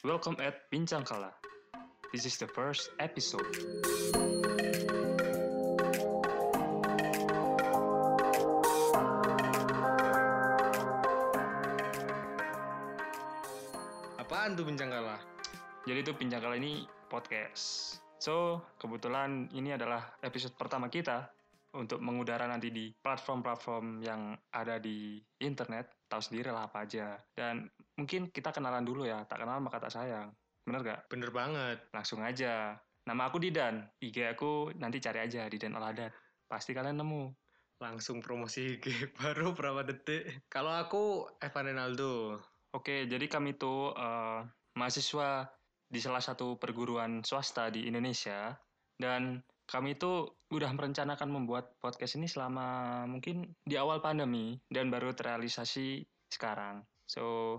Welcome at Bincang Kala. This is the first episode. Apaan tuh bincang kalah? Jadi itu Bincang Kala ini podcast. So, kebetulan ini adalah episode pertama kita untuk mengudara nanti di platform-platform yang ada di internet. Tahu sendiri lah apa aja. Dan mungkin kita kenalan dulu ya. Tak kenal maka tak sayang. Bener gak? Bener banget. Langsung aja. Nama aku Didan. IG aku nanti cari aja Didan Oladat. Pasti kalian nemu. Langsung promosi IG baru berapa detik. Kalau aku Evan Renaldo. Oke, jadi kami tuh eh, mahasiswa di salah satu perguruan swasta di Indonesia dan kami itu udah merencanakan membuat podcast ini selama mungkin di awal pandemi dan baru terrealisasi sekarang. So,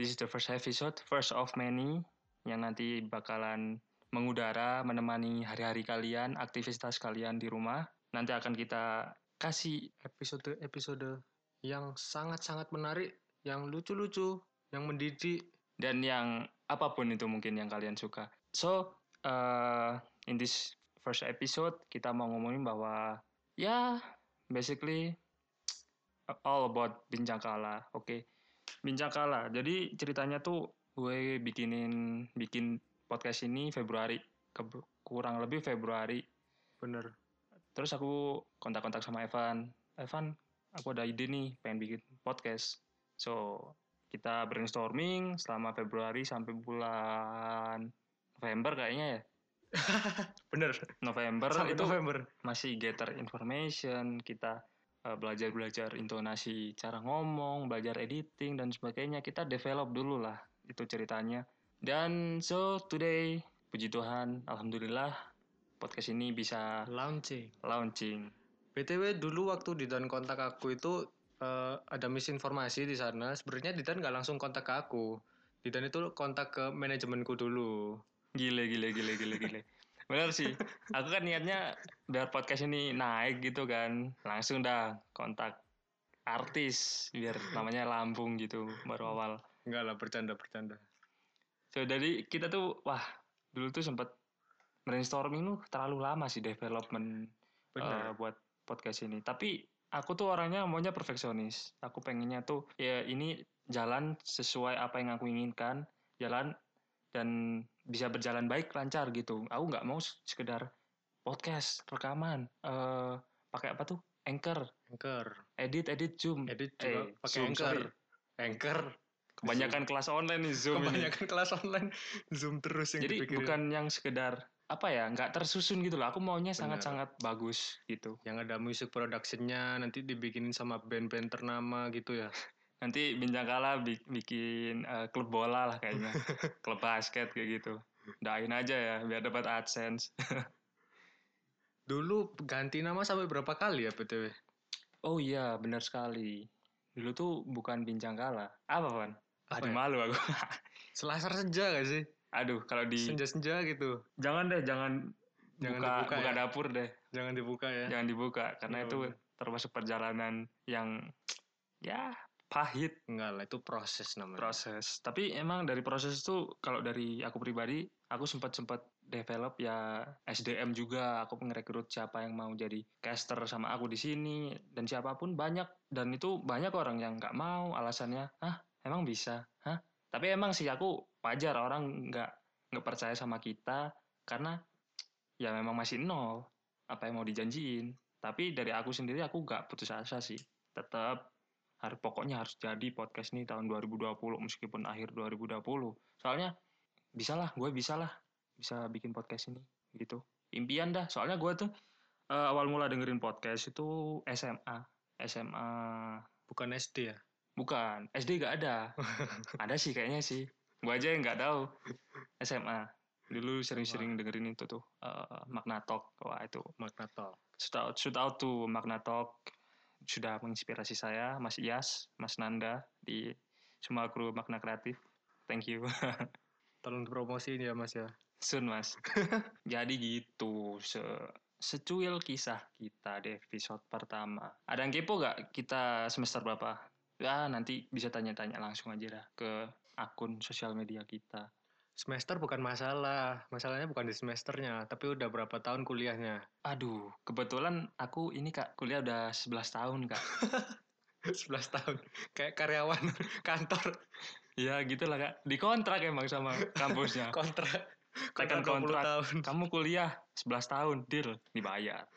this is the first episode, first of many yang nanti bakalan mengudara, menemani hari-hari kalian, aktivitas kalian di rumah. Nanti akan kita kasih Episode-episode yang sangat-sangat menarik, yang lucu-lucu, yang mendidik. dan yang apa pun itu mungkin yang kalian suka. So, uh, in this first episode kita mau ngomongin bahwa ya basically all about bincang kala. Oke. Bincang kala. Jadi ceritanya tuh gue bikinin bikin podcast ini Februari Ke- kurang lebih Februari. Bener. Terus aku kontak-kontak sama Evan. Evan, aku ada ide nih pengen bikin podcast. So, kita brainstorming selama Februari sampai bulan November kayaknya ya. Bener. November Sampai itu November. masih gather information, kita belajar-belajar intonasi cara ngomong, belajar editing dan sebagainya. Kita develop dulu lah itu ceritanya. Dan so today puji Tuhan, alhamdulillah podcast ini bisa Launching. launching. BTW dulu waktu Didan kontak aku itu eh, ada misinformasi di sana. Sebenarnya Didan nggak langsung kontak ke aku. Didan itu kontak ke manajemenku dulu. Gile, gile, gile, gile, gile. Bener sih. Aku kan niatnya biar podcast ini naik gitu kan. Langsung dah kontak artis biar namanya lambung gitu baru awal. Enggak lah, bercanda-bercanda. So dari kita tuh wah dulu tuh sempet brainstorming tuh terlalu lama sih development Bener. eh, buat podcast ini. Tapi aku tuh orangnya maunya perfeksionis. Aku pengennya tuh ya ini jalan sesuai apa yang aku inginkan, jalan dan bisa berjalan baik lancar gitu. Aku nggak mau sekedar podcast rekaman eh pakai apa tuh anchor Anchor. edit edit zoom Edit juga eh, pakai Anchor. sorry. Anchor. kebanyakan kelas online nih zoom ini. Kebanyakan kelas online Zoom terus yang Jadi dipikirin. bukan yang sekedar apa ya, nggak tersusun gitu loh. Aku maunya sangat-sangat bagus gitu. yang ada music productionnya nanti dibikinin sama band-band ternama gitu ya. Nanti Bincang Kala bi- bikin eh, klub bola lah kayaknya, klub basket kayak gitu. Dain aja ya, biar dapat adsense. Dulu ganti nama sampai berapa kali ya BTW? oh iya, benar sekali. Dulu tuh bukan Bincang Kala. Apa? Apa Aduh ya? malu aku. Selasar senja gak sih? Aduh, kalau di Senja-senja gitu. jangan deh, jangan Jangan buka, dibuka buka ya? dapur deh. Jangan dibuka ya. Jangan dibuka karena Oh. itu termasuk perjalanan yang ya pahit Enggak lah, itu proses namanya. proses. Tapi emang dari proses itu kalau dari aku pribadi, aku sempat sempat develop ya SDM juga. Aku ngerekrut siapa yang mau jadi caster sama aku di sini dan siapa pun banyak dan itu banyak orang yang nggak mau alasannya, ah emang bisa, hah? Tapi emang sih aku wajar orang nggak nggak percaya sama kita karena ya memang masih nol apa yang mau dijanjiin. Tapi dari aku sendiri aku nggak putus asa sih. Tetap harus pokoknya harus jadi podcast ini tahun 2020 meskipun akhir 2020 soalnya bisa lah gue bisa lah bisa bikin podcast ini gitu. Impian dah soalnya gue tuh eh, awal mula dengerin podcast itu SMA SMA Bukan SD ya? bukan SD gak ada. Ada sih kayaknya sih. Gue aja yang nggak tahu. SMA dulu sering-sering dengerin itu tuh eh, Magna Talk. Wah itu. Magna Talk. shout out, shout out to Magna Talk sudah menginspirasi saya, Mas Iyas, Mas Nanda di semua kru Magna Kreatif. Thank you. Tolong dipromosiin ya Mas ya. Sun Mas. Jadi gitu, se secuil kisah kita di episode pertama. Ada yang kepo gak kita semester berapa? Ya nanti bisa tanya-tanya langsung aja dah ke akun sosial media kita. Semester bukan masalah, masalahnya bukan di semesternya, tapi udah berapa tahun kuliahnya. Aduh, kebetulan aku ini Kak, kuliah udah 11 tahun Kak. 11 tahun, kayak karyawan kantor. ya gitulah Kak, dikontrak emang sama kampusnya. Kontrak, Tekan kontrak 20 kontrak. tahun. Kamu kuliah 11 tahun, deal, dibayar.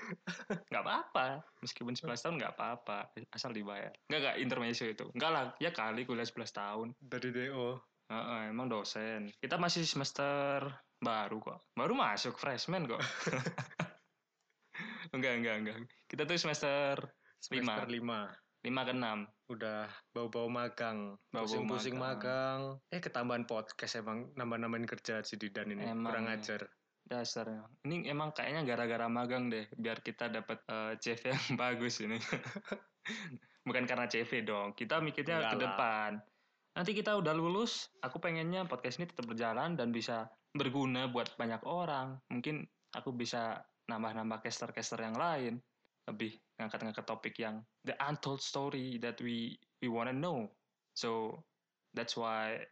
Nggak apa-apa, meskipun 11 tahun nggak apa-apa, asal dibayar. Nggak, nggak, intermezzo itu. Nggak lah, ya kali kuliah 11 tahun. Dari DO. Heeh, emang dosen. Kita masih semester baru kok. Baru masuk freshman kok. enggak, enggak, enggak. Kita tuh semester Semester 5. lima ke enam. Udah bau-bau magang. Pusing-pusing magang. magang. Eh ketambahan podcast emang nambah-nambahin kerja si Didan ini. Emang. Kurang ajar. Dasarnya. Ini emang kayaknya gara-gara magang deh, biar kita dapat eh, CV yang bagus ini. Bukan karena CV dong. Kita mikirnya Enggak ke lah. Nanti kita udah lulus, aku pengennya podcast ini tetap berjalan dan bisa berguna buat banyak orang. Mungkin aku bisa nambah-nambah caster-caster yang lain. Lebih ngangkat-ngangkat topik yang the untold story that we we wanna know. So that's why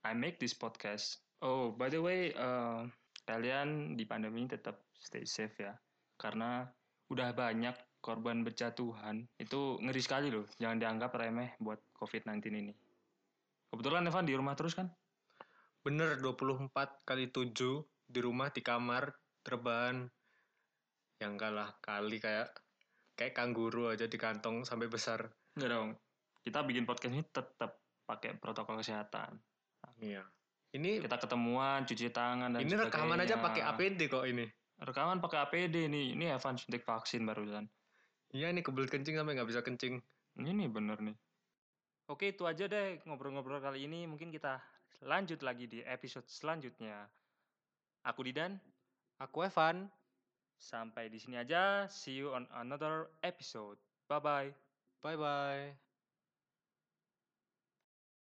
I make this podcast. Oh, by the way, eh, kalian di pandemi tetap stay safe ya. Karena udah banyak korban berjatuhan. Itu ngeri sekali loh. Jangan dianggap remeh buat COVID-19 ini. Kebetulan Evan di rumah terus kan? Bener 24 kali 7 di rumah di kamar terbahan yang kalah kali kayak kayak kangguru aja di kantong sampai besar. Enggak dong. Kita bikin podcast ini tetap pakai protokol kesehatan. Iya. Ini Kita ketemuan, cuci tangan dan ini rekaman aja sebagainya. pakai APD kok ini. Rekaman pakai APD nih. Ini Evan suntik vaksin barusan. Iya ini kebelet kencing sampai nggak bisa kencing. Ini bener nih. Oke, itu aja deh ngobrol-ngobrol kali ini. Mungkin kita lanjut lagi di episode selanjutnya. Aku Didan, Aku Evan. sampai di sini aja. See you on another episode. Bye-bye. Bye bye.